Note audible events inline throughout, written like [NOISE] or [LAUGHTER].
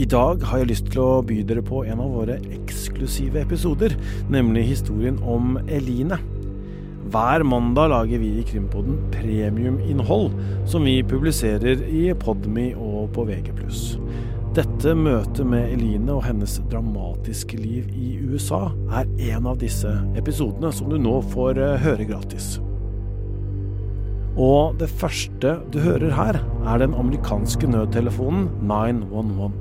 I dag har jeg lyst til å by dere på en av våre eksklusive episoder, nemlig historien om Eline. Hver mandag lager vi i Krimpodden premiuminnhold som vi publiserer i Podme og på VG+. Dette møtet med Eline og hennes dramatiske liv i USA er en av disse episodene som du nå får eh, høre gratis. Og det første du hører her, er den amerikanske nødtelefonen 911.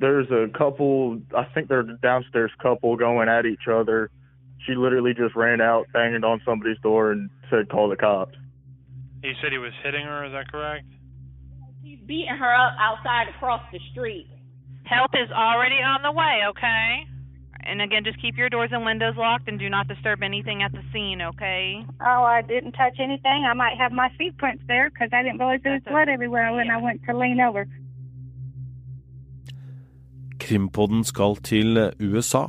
There's a couple. I think they're downstairs couple going at each other. She literally just ran out, banged on somebody's door, and said, "Call the cops." He said he was hitting her. Is that correct? He's beating her up outside across the street. Help is already on the way, okay? And again, just keep your doors and windows locked and do not disturb anything at the scene, okay? Oh, I didn't touch anything. I might have my feet prints there because I didn't realize there was blood everywhere when I went to lean over. Krimpodden skal til USA.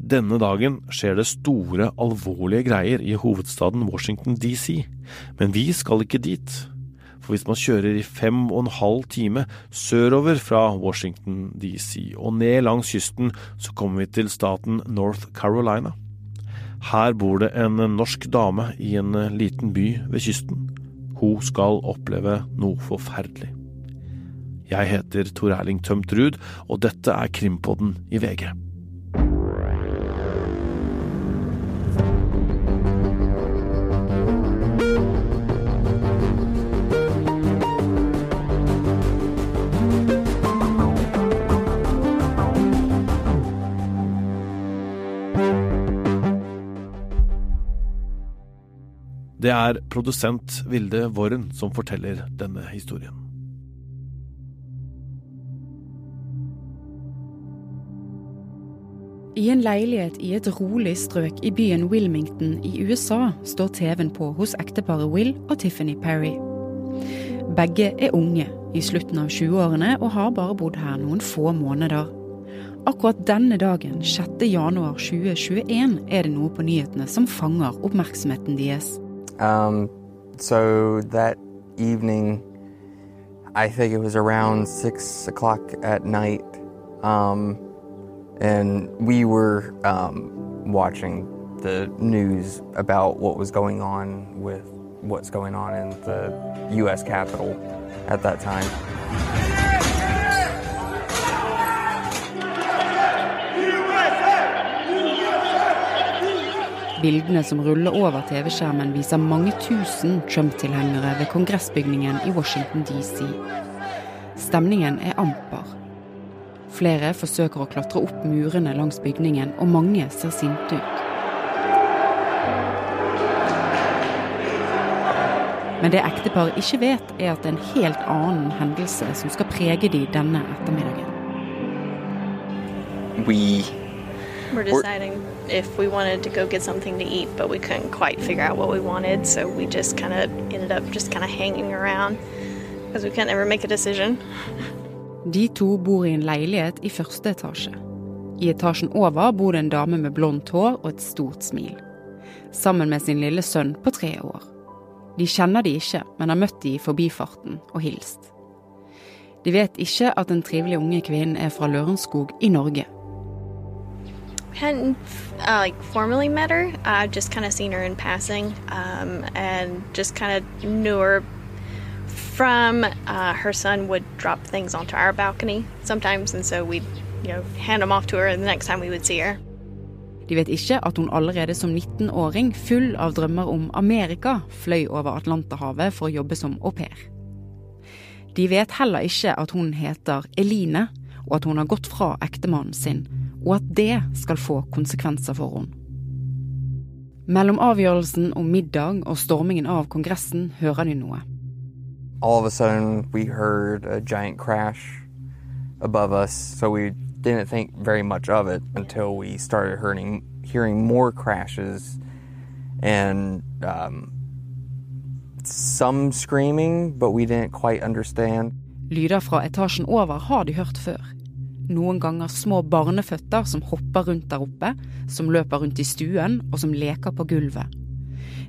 Denne dagen skjer det store, alvorlige greier i hovedstaden Washington DC, men vi skal ikke dit. For hvis man kjører i fem og en halv time sørover fra Washington DC og ned langs kysten, så kommer vi til staten North Carolina. Her bor det en norsk dame i en liten by ved kysten. Hun skal oppleve noe forferdelig. Jeg heter Tor Erling Tømt Ruud, og dette er Krimpodden i VG. Det er produsent Vilde Worren som forteller denne historien. I en leilighet i et rolig strøk i byen Wilmington i USA står TV-en på hos ekteparet Will og Tiffany Perry. Begge er unge, i slutten av 20-årene, og har bare bodd her noen få måneder. Akkurat denne dagen, 6. januar 2021, er det noe på nyhetene som fanger oppmerksomheten deres. Um, so evening, I think it was around six o'clock at night, um, and we were um, watching the news about what was going on with what's going on in the U.S. Capitol at that time. Bildene som ruller over TV-skjermen viser mange tusen Trump-tilhengere ved kongressbygningen i Washington DC. Stemningen er amper. Flere forsøker å klatre opp murene langs bygningen, og mange ser sinte ut. Men det ekteparet ikke vet, er at det er en helt annen hendelse som skal prege de denne ettermiddagen. We We're deciding if we wanted to go get something to eat, but we couldn't quite figure out what we wanted, so we just kind of ended up just kind of hanging around because we couldn't ever make a decision. De to bor i en leilighet i første etasje. I etasjen over bor det en dame med blondt hår og et stort smil. Sammen med sin lille sønn på tre år. De kjenner de ikke, men har møtt de i forbifarten og hilst. De vet ikke at den trivelige unge kvinnen er fra Lørenskog i Norge. Hadn't uh, like formally met her. I've just kind of seen her in passing, um, and from uh, her son would drop things onto our balcony sometimes, and so we'd you know hand them off to her, the next time we would see her. De vet ikke at hun allerede som 19-åring, full av drømmer om Amerika, fløy over Atlanterhavet for å jobbe som au pair. De vet heller ikke at hun heter Eline, og at hun har gått fra ektemannen sin, og at det skal få konsekvenser for henne. Mellom avgjørelsen om middag og stormingen av Kongressen hører de noe. All of a sudden we heard a giant crash above us, so we didn't think very much of it until we started hearing hearing more crashes and um, some screaming, but we didn't quite understand. Lyder fra etasjen over har de hørt før. Noen ganger små barneføtter som hopper rundt der oppe, som løper rundt i stuen og som leker på gulvet.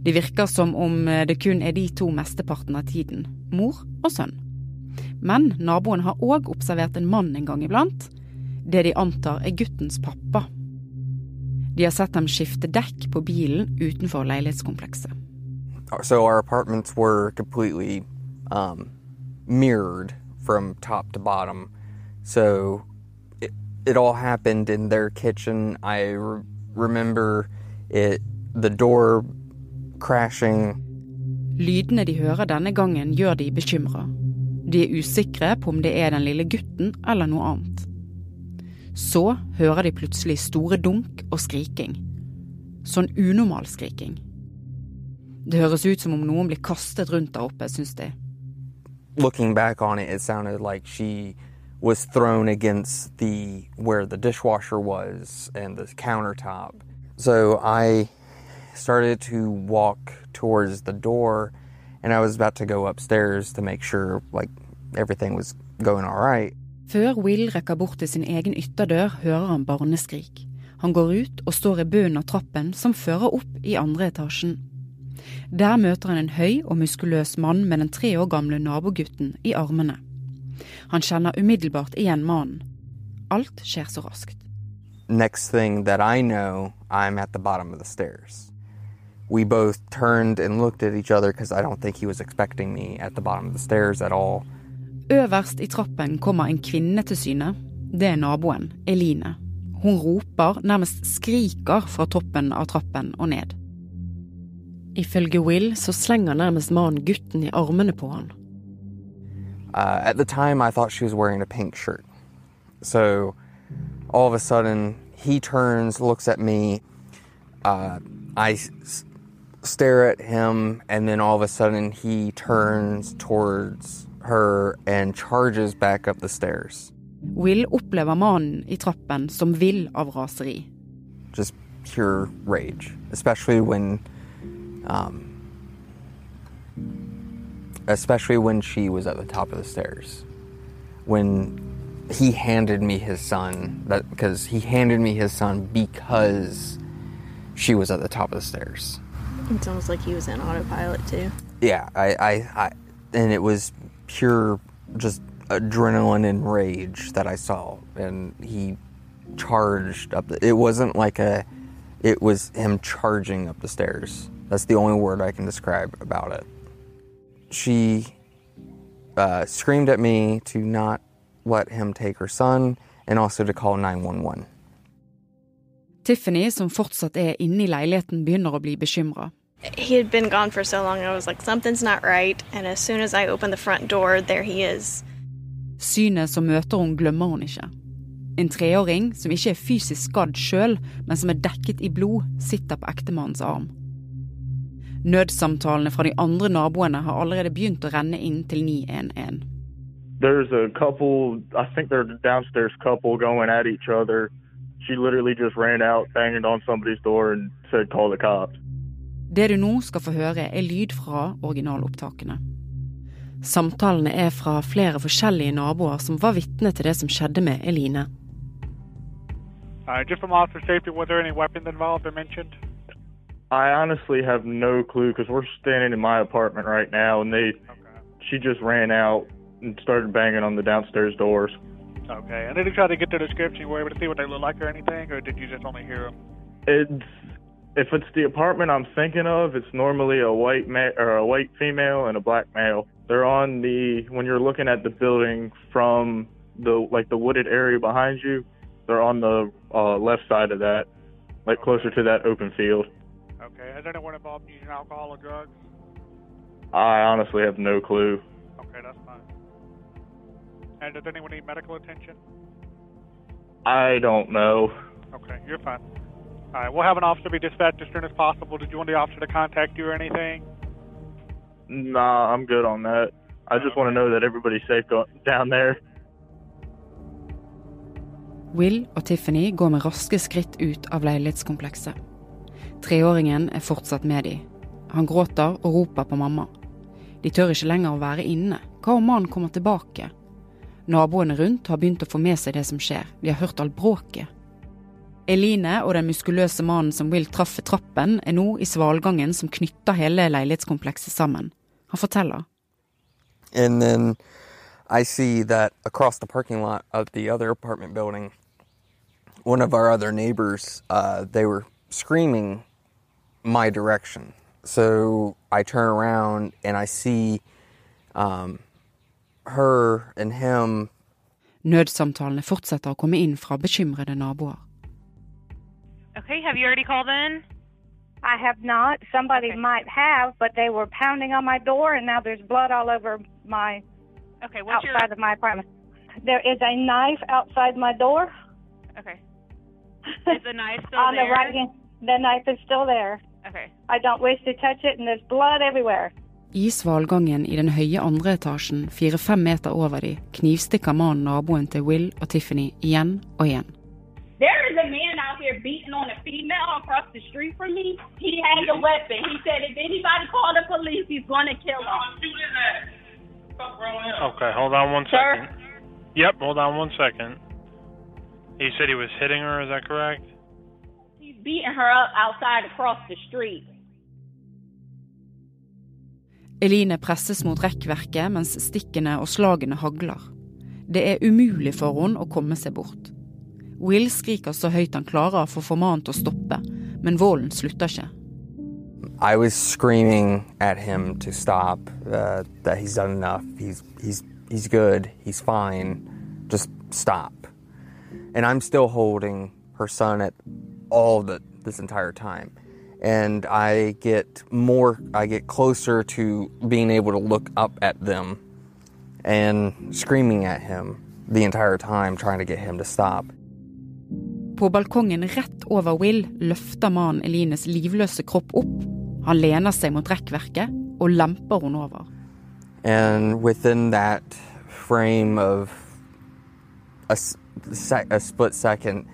Det virker som om eh, det kun er de to mesteparten av tiden, mor og sønn. Men naboen har òg observert en mann en gang iblant. Det de antar er guttens pappa. De har sett dem skifte dekk på bilen utenfor leilighetskomplekset. So our apartments were completely um, mirrored from top to bottom. So it, it all happened in their kitchen. I re- remember it, the door crashing. Lydene de hører denne gangen gjør de bekymra. De er usikre på om det er den lille gutten eller noe annet. Så hører de plutselig store dunk og skriking. Sånn unormal skriking. Det høres ut som om noen blir kastet rundt der oppe, syns de. Looking back on it, it sounded like she was thrown against the where the dishwasher was and the countertop. So I started to walk towards the door and I was about to go upstairs to make sure like everything was going all right. Før Will rekker bort til sin egen ytterdør, hører han barneskrik. Han går ut og står i bunnen av trappen som fører opp i andre etasjen. Der møter han en høy og muskuløs mann med den tre år gamle nabogutten i armene. Han kjenner umiddelbart igjen mannen. Alt skjer så raskt. Next thing that I know, I'm at the bottom of the stairs. We both turned and looked at each other because I don't think he was expecting me at the bottom of the stairs at all. Øverst i trappen kommer en kvinne til syne. Det er naboen, Eline. Hun roper, nærmest skriker, fra toppen av trappen og ned. Ifølge Will så slenger nærmest mannen gutten i armene på han. Uh, at the time, I thought she was wearing a pink shirt. So all of a sudden, he turns, looks at me. Uh, I s- stare at him, and then all of a sudden, he turns towards her and charges back up the stairs. Will opplever mannen i trappen som vill av raseri. Just pure rage, especially when, um, especially when she was at the top of the stairs. When he handed me his son, that because he handed me his son because she was at the top of the stairs. It's almost like he was in autopilot too. Yeah, I, I, I and it was pure just adrenaline and rage that I saw, and he charged up. The, it wasn't like a, it was him charging up the stairs. That's the only word I can describe about it. She uh, screamed at me to not let him take her son, and also to call 911. Tiffany, som fortsatt er inne i leiligheten, begynner å bli bekymra. He had been gone for so long, I was like, something's not right. And as soon as I opened the front door, there he is. Synet som møter hun, glemmer hun ikke. En treåring som ikke er fysisk skadd sjøl, men som er dekket i blod, sitter på ektemannens arm. Nødsamtalene fra de andre naboene har allerede begynt å renne inn til 911. There's a couple, I think they're a downstairs couple going at each other. She literally just ran out, banged on somebody's door, and said, call the cops. Det du nå skal få høre, er lyd fra originalopptakene. Samtalene er fra flere forskjellige naboer som var vitne til det som skjedde med Eline. Uh, just from officer safety, was there any weapons involved or mentioned? I honestly have no clue because we're standing in my apartment right now, and they, she just ran out and started banging on the downstairs doors. Okay. And did you try to get their description? Were you able to see what they look like or anything, or did you just only hear them? It's if it's the apartment I'm thinking of, it's normally a white ma- or a white female and a black male. They're on the when you're looking at the building from the like the wooded area behind you. They're on the uh, left side of that, like closer to that open field. Okay. Has anyone involved using alcohol or drugs? I honestly have no clue. Okay, that's fine. And does anyone need medical attention? I don't know. Okay, you're fine. All right, we'll have an officer be dispatched as soon as possible. Did you want the officer to contact you or anything? Nah, I'm good on that. I just want to know that everybody's safe down there. Will og Tiffany går med raske skritt ut av leilighetskomplekset. Treåringen er fortsatt med de. Han gråter og roper på mamma. De tør ikke lenger å være inne. Hva om mannen kommer tilbake? Naboene rundt har begynt å få med seg det som skjer. De har hørt all bråket. Eline og den muskuløse mannen som Will traff ved trappen, er nå i svalgangen som knytter hele leilighetskomplekset sammen. Han forteller. And then one of our other neighbors, uh, they were screaming my direction. So I turn around and I see um, her and him. Nødsamtalene fortsetter å komme inn fra bekymrede naboer. Okay, have you already called in? I have not. Somebody Okay. might have, but they were pounding on my door, and now there's blood all over my Okay, what's your outside of my apartment. There is a knife outside my door. Okay. [LAUGHS] Is the knife still on there? the right hand. The knife is still there. Okay. I don't wish to touch it, and there's blood everywhere. I svalgangen i den høye andre etasjen, fire-fem meter over de, knivstikker mannen naboen til Will og Tiffany igjen og igjen. There is a man out here beating on a female across the street from me. He has a weapon. He said if anybody call the police, he's going to kill them. Okay, hold on one Sir? Yep, hold on one second. He said he was hitting her, is that correct? He's beating her up outside across the street. Eline presses mot rekkverket mens stikkene og slagene hagler. Det er umulig for henne å komme seg bort. Will skriker så høyt han klarer for å få mannen til å stoppe, men volden slutter ikke. I was screaming at him to stop, uh, that he's done enough. He's he's he's good. He's fine. Just stop. And I'm still holding her son at all the this entire time. And I get more I get closer to being able to look up at them and screaming at him the entire time trying to get him to stop. På balkongen rett over Will løfter mannen Elines livløse kropp opp. Han lener seg mot rekkverket og lemper henne over. And within that frame of a, a split second,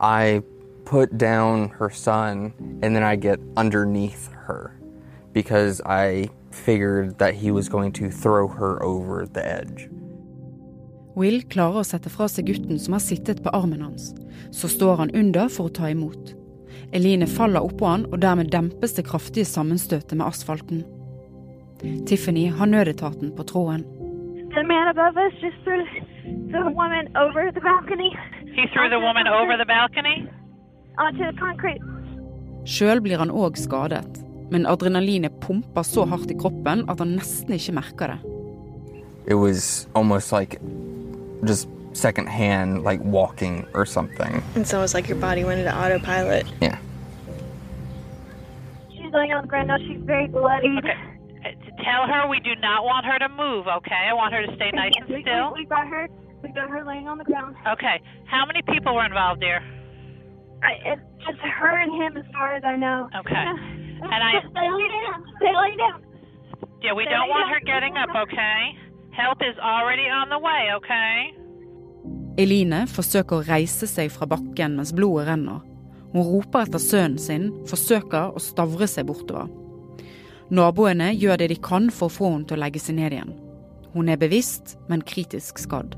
I put down her son and then I get underneath her because I figured that he was going to throw her over the edge. Will klarer å sette fra seg gutten som har sittet på armen hans. Så står han under for å ta imot. Eline faller oppå han, og dermed dempes det kraftige sammenstøtet med asfalten. Tiffany har nødetaten på tråden. The man above us just threw the woman over the balcony He threw the woman over the balcony? Onto the concrete. Sjøl blir han òg skadet, men adrenalinet pumper så hardt i kroppen at han nesten ikke merker det. It was almost like just secondhand, like walking or something. It's almost like your body went into autopilot. Yeah. She's laying on the ground now. She's very bloody. Okay. Uh, Tell her we do not want her to move, okay? I want her to stay nice and still. We, we got her. We got her laying on the ground. Okay. How many people were involved here? I, it's just her and him, as far as I know. Okay. [LAUGHS] And I, stay lay down. Stay lay down. yeah, we don't want her getting up, okay? Help is already on the way, okay? Eline forsøker å reise seg fra bakken mens blodet renner. Hun roper etter sønnen sin, forsøker å stavre seg bortover. Naboene gjør det de kan for å få henne til å legge seg ned igjen. Hun er bevisst, men kritisk skadd.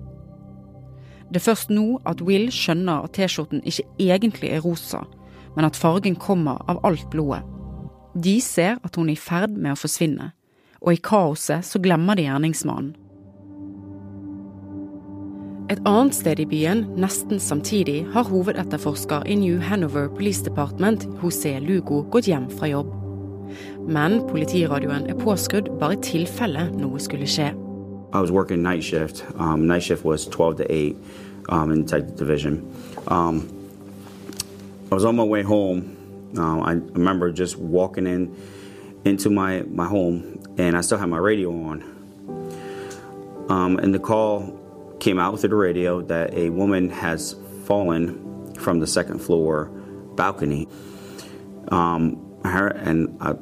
Det er først nå at Will skjønner at T-skjorten ikke egentlig er rosa, men at fargen kommer av alt blodet. De ser at hun er i ferd med å forsvinne, og i kaoset så glemmer de gjerningsmannen. Et annet sted i byen, nesten samtidig, har hovedetterforsker i New Hanover Police Department, José Lugo, gått hjem fra jobb. Men politiradioen er påskrudd bare i tilfelle noe skulle skje. I was working night shift. Um, night shift was 12 to 8 um, in the Detective Division. Um, I was on my way home. Um, I remember just walking in into my, my home, and I still had my radio on. Um, and the call came out through the radio that a woman has fallen from the second floor balcony. Um, and I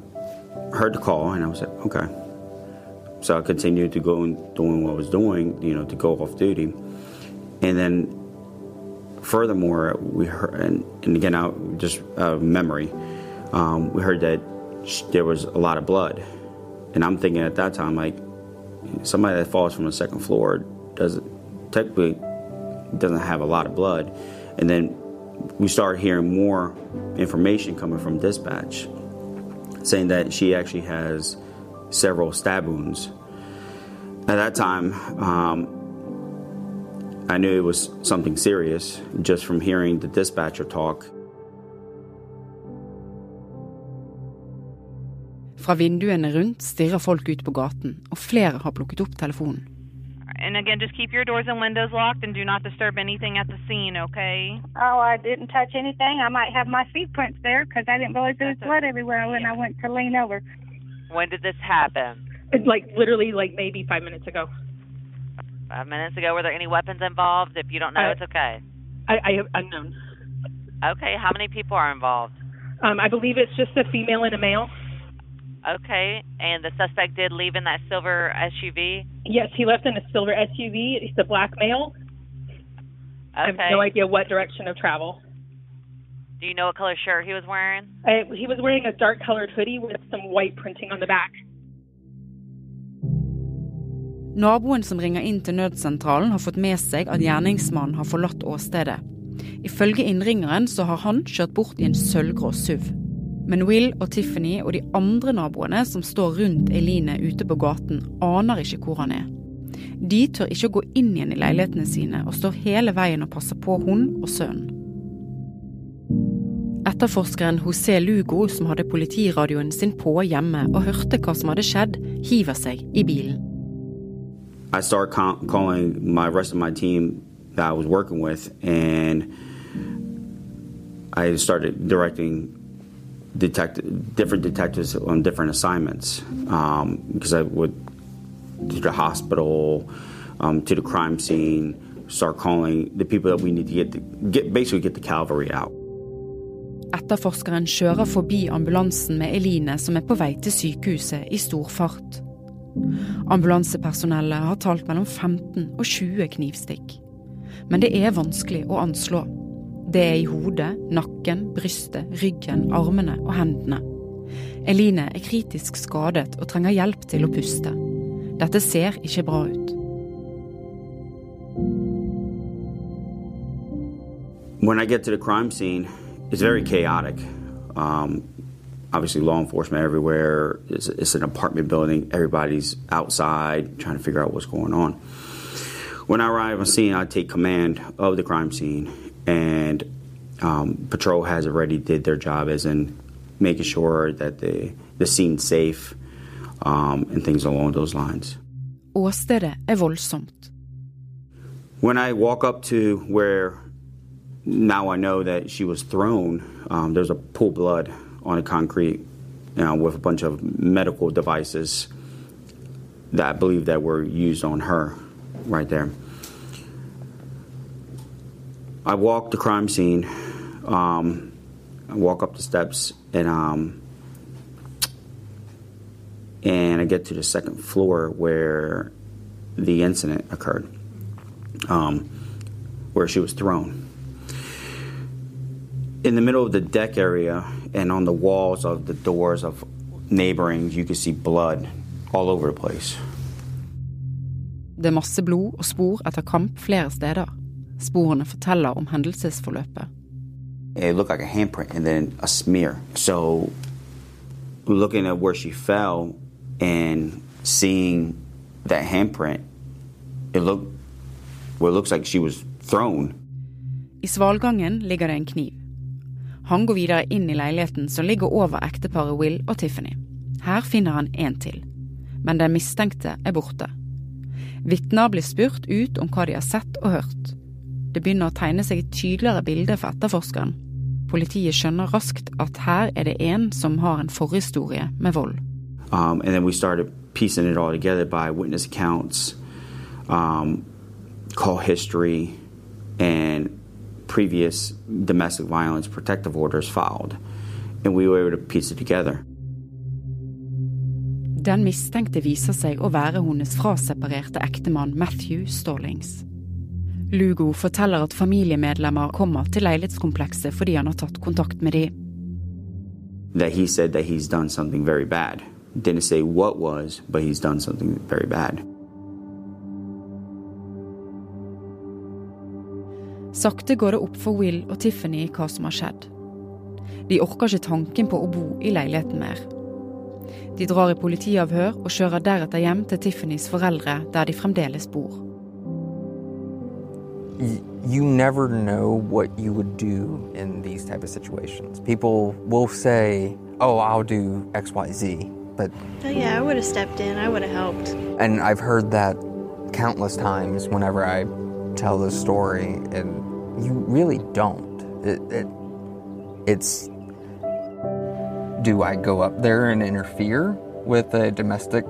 heard the call, and I was like, okay. So I continued to go and doing what I was doing, you know, to go off duty. And then, furthermore, we heard, and, and again, I, just uh, memory, um, we heard that there was a lot of blood. And I'm thinking at that time, like, somebody that falls from the second floor doesn't typically doesn't have a lot of blood. And then we started hearing more information coming from dispatch saying that she actually has several stab wounds. At that time, um, I knew it was something serious just from hearing the dispatcher talk. Fra vinduene rundt stirrer folk ut på gaten, og flere har plukket opp telefonen. And again, just keep your doors and windows locked and do not disturb anything at the scene, okay? Oh, I didn't touch anything. I might have my feet prints there because I didn't realize there was blood everywhere when I went to lean over. When did this happen? It's like literally like maybe five minutes ago. Five minutes ago. Were there any weapons involved? If you don't know, Uh, it's okay. I, I have unknown. Okay, how many people are involved? Um, I believe it's just a female and a male. Okay, and the suspect did leave in that silver SUV? Yes, he left in a silver SUV. He's a black male. Okay. I have no idea what direction of travel. Do you know what color shirt he was wearing? Uh, he was wearing a dark colored hoodie with some white printing on the back. Naboen som ringer inn til nødsentralen har fått med seg at gjerningsmannen har forlatt åstedet. Ifølge innringeren så har han kjørt bort i en sølvgrå SUV. Men Will og Tiffany og de andre naboene som står rundt Eline ute på gaten, aner ikke hvor han er. De tør ikke å gå inn igjen i leilighetene sine, og står hele veien og passer på hun og sønnen. Etterforskeren José Lugo, som hadde politiradioen sin på hjemme og hørte hva som hadde skjedd, hiver seg i bilen. I started ca- calling my rest of my team that I was working with, and I started directing detect- different detectives on different assignments um, because I would to the hospital, um, to the crime scene, start calling the people that we need to get, the, get basically get the cavalry out. Etterforskeren kjører forbi ambulansen med Eline som er på vei til sykehuset i stor fart. Ambulansepersonellet har talt mellom 15 og 20 knivstikk. Men det er vanskelig å anslå. Det er i hodet, nakken, brystet, ryggen, armene og hendene. Eline er kritisk skadet og trenger hjelp til å puste. Dette ser ikke bra ut. When I get to the crime scene, it's very chaotic. Um, obviously, law enforcement everywhere. It's, it's an apartment building. Everybody's outside trying to figure out what's going on. When I arrive on scene, I take command of the crime scene, and um, patrol has already did their job, as in making sure that the the scene's safe um, and things along those lines. Åstedet er voldsomt. When I walk up to where now I know that she was thrown, um, there's a pool of blood on a concrete you know, with a bunch of medical devices that I believe that were used on her right there. I walk the crime scene. Um, I walk up the steps and um, and I get to the second floor where the incident occurred, um, where she was thrown. In the middle of the deck area and on the walls of the doors of neighboring, you could see blood all over the place. Det er masse blod og spor etter kamp flere steder. Sporene forteller om hendelsesforløpet. It looked like a handprint and then a smear. So, looking at where she fell and seeing that handprint, it looked well, it looks like she was thrown. I svalgangen ligger det en kniv. Han går videre inn i leiligheten som ligger over ekteparet Will og Tiffany. Her finner han en til. Men den mistenkte er borte. Vitner blir spurt ut om hva de har sett og hørt. Det begynner å tegne seg et tydeligere bilde for etterforskeren. Politiet skjønner raskt at her er det en som har en forhistorie med vold. Um, and then we started piecing it all together by witness accounts, um, previous domestic violence protective orders filed. And we were able to piece it together. Den mistenkte viser seg å være hennes fraseparerte ektemann Matthew Stallings. Lugo forteller at familiemedlemmer kommer til leilighetskomplekset fordi han har tatt kontakt med dem. That he said that he's done something very bad. Didn't say what was, but he's done something very bad. Sakte går det opp for Will og Tiffany hva som har skjedd. De orker ikke tanken på å bo i leiligheten mer. De drar i politiavhør og kjører deretter hjem til Tiffany's foreldre, der de fremdeles bor. you never know what you would do in these type of situations. People will say, "Oh, I'll do X, Y, Z," but Oh, yeah, I would have stepped in. I would have helped. and I've heard that countless times whenever I tell the story, and you really don't. It, it it's do I go up there and interfere with a domestic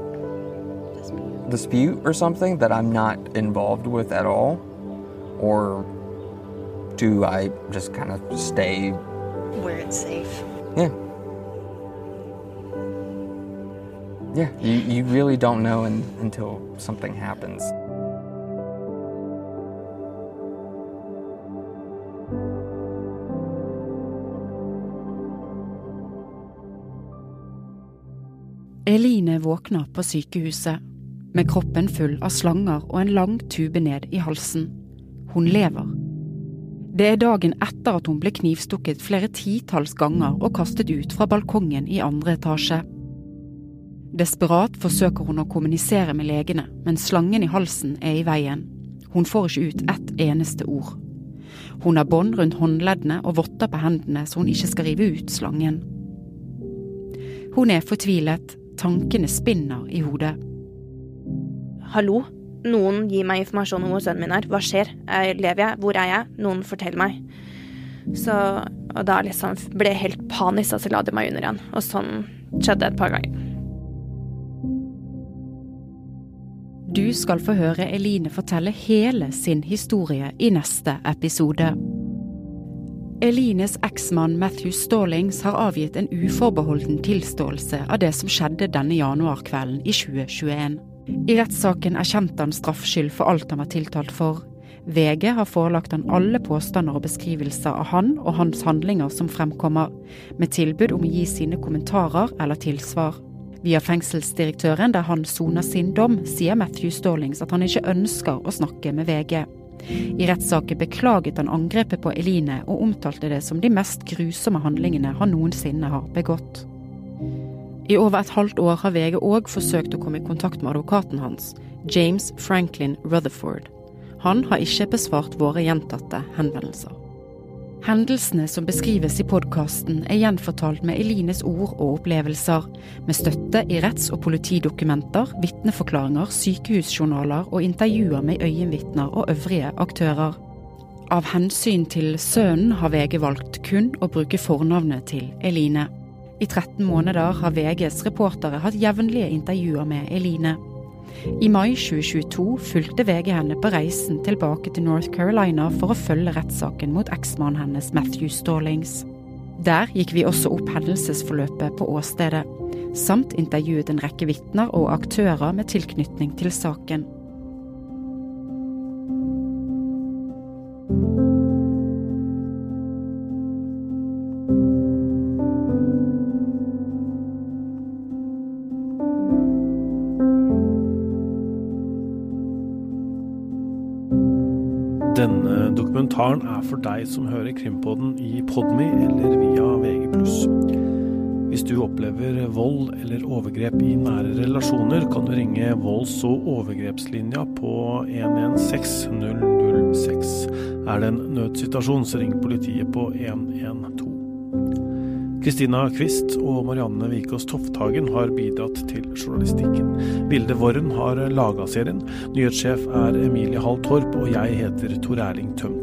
dispute or something that I'm not involved with at all? Or do I just kind of stay? Where it's safe. Yeah. Yeah, you, you really don't know un, until something happens. Eline våkner på sykehuset med kroppen full av slanger og en lang tube ned i halsen. Hun lever. Det er dagen etter at hun ble knivstukket flere titalls ganger og kastet ut fra balkongen i andre etasje. Desperat forsøker hun å kommunisere med legene, men slangen i halsen er i veien. Hun får ikke ut ett eneste ord. Hun har bånd rundt håndleddene og votter på hendene så hun ikke skal rive ut slangen. Hun er fortvilet, tankene spinner i hodet. Hallo? Noen gir meg informasjon om hvor sønnen min er. Hva skjer? Jeg, lever jeg? Hvor er jeg? Noen forteller meg. Så, og da liksom ble jeg helt panisk, og så la de meg under igjen. Og sånn skjedde et par ganger. Du skal få høre Eline fortelle hele sin historie i neste episode. Elines eksmann Matthew Stallings har avgitt en uforbeholden tilståelse av det som skjedde denne januarkvelden i 2021. I rettssaken erkjente han straffskyld for alt han var tiltalt for. VG har forelagt han alle påstander og beskrivelser av han og hans handlinger som fremkommer, med tilbud om å gi sine kommentarer eller tilsvar. Via fengselsdirektøren der han soner sin dom, sier Matthew Stallings at han ikke ønsker å snakke med VG. I rettssaken beklaget han angrepet på Eline og omtalte det som de mest grusomme handlingene han noensinne har begått. I over et halvt år har VG òg forsøkt å komme i kontakt med advokaten hans, James Franklin Rutherford. Han har ikke besvart våre gjentatte henvendelser. Hendelsene som beskrives i podkasten er gjenfortalt med Elines ord og opplevelser, med støtte i retts- og politidokumenter, vitneforklaringer, sykehusjournaler og intervjuer med øyenvitner og øvrige aktører. Av hensyn til sønnen har VG valgt kun å bruke fornavnet til Eline. I 13 måneder har VGs reportere hatt jevnlige intervjuer med Eline. I mai 2022 fulgte VG henne på reisen tilbake til North Carolina for å følge rettssaken mot eksmannen hennes Matthew Stallings. Der gikk vi også opp hendelsesforløpet på åstedet, samt intervjuet en rekke vitner og aktører med tilknytning til saken. Dokumentaren er for deg som hører Krimpodden i Podme eller via VG+. Hvis du opplever vold eller overgrep i nære relasjoner, kan du ringe volds- og overgrepslinja på 116 006. Er det en nødsituasjon, så ring politiet på 112. Kristina Kvist og Marianne Vikås Tofthagen har bidratt til journalistikken. Vilde Worren har laga serien. Nyhetssjef er Emilie Hall Torp, og jeg heter Tor Erling Tømt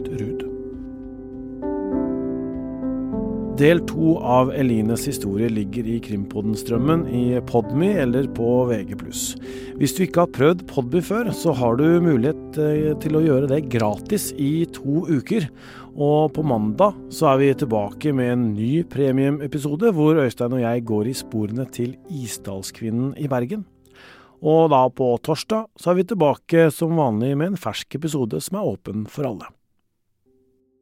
Del to av Elines historie ligger i Krimpodden-strømmen i Podme eller på VG+. Hvis du ikke har prøvd Podme før, så har du mulighet eh, til å gjøre det gratis i to uker. Og på mandag så er vi tilbake med en ny premiumepisode hvor Øystein og jeg går i sporene til Isdalskvinnen i Bergen. Og da på torsdag så er vi tilbake som vanlig med en fersk episode som er åpen for alle.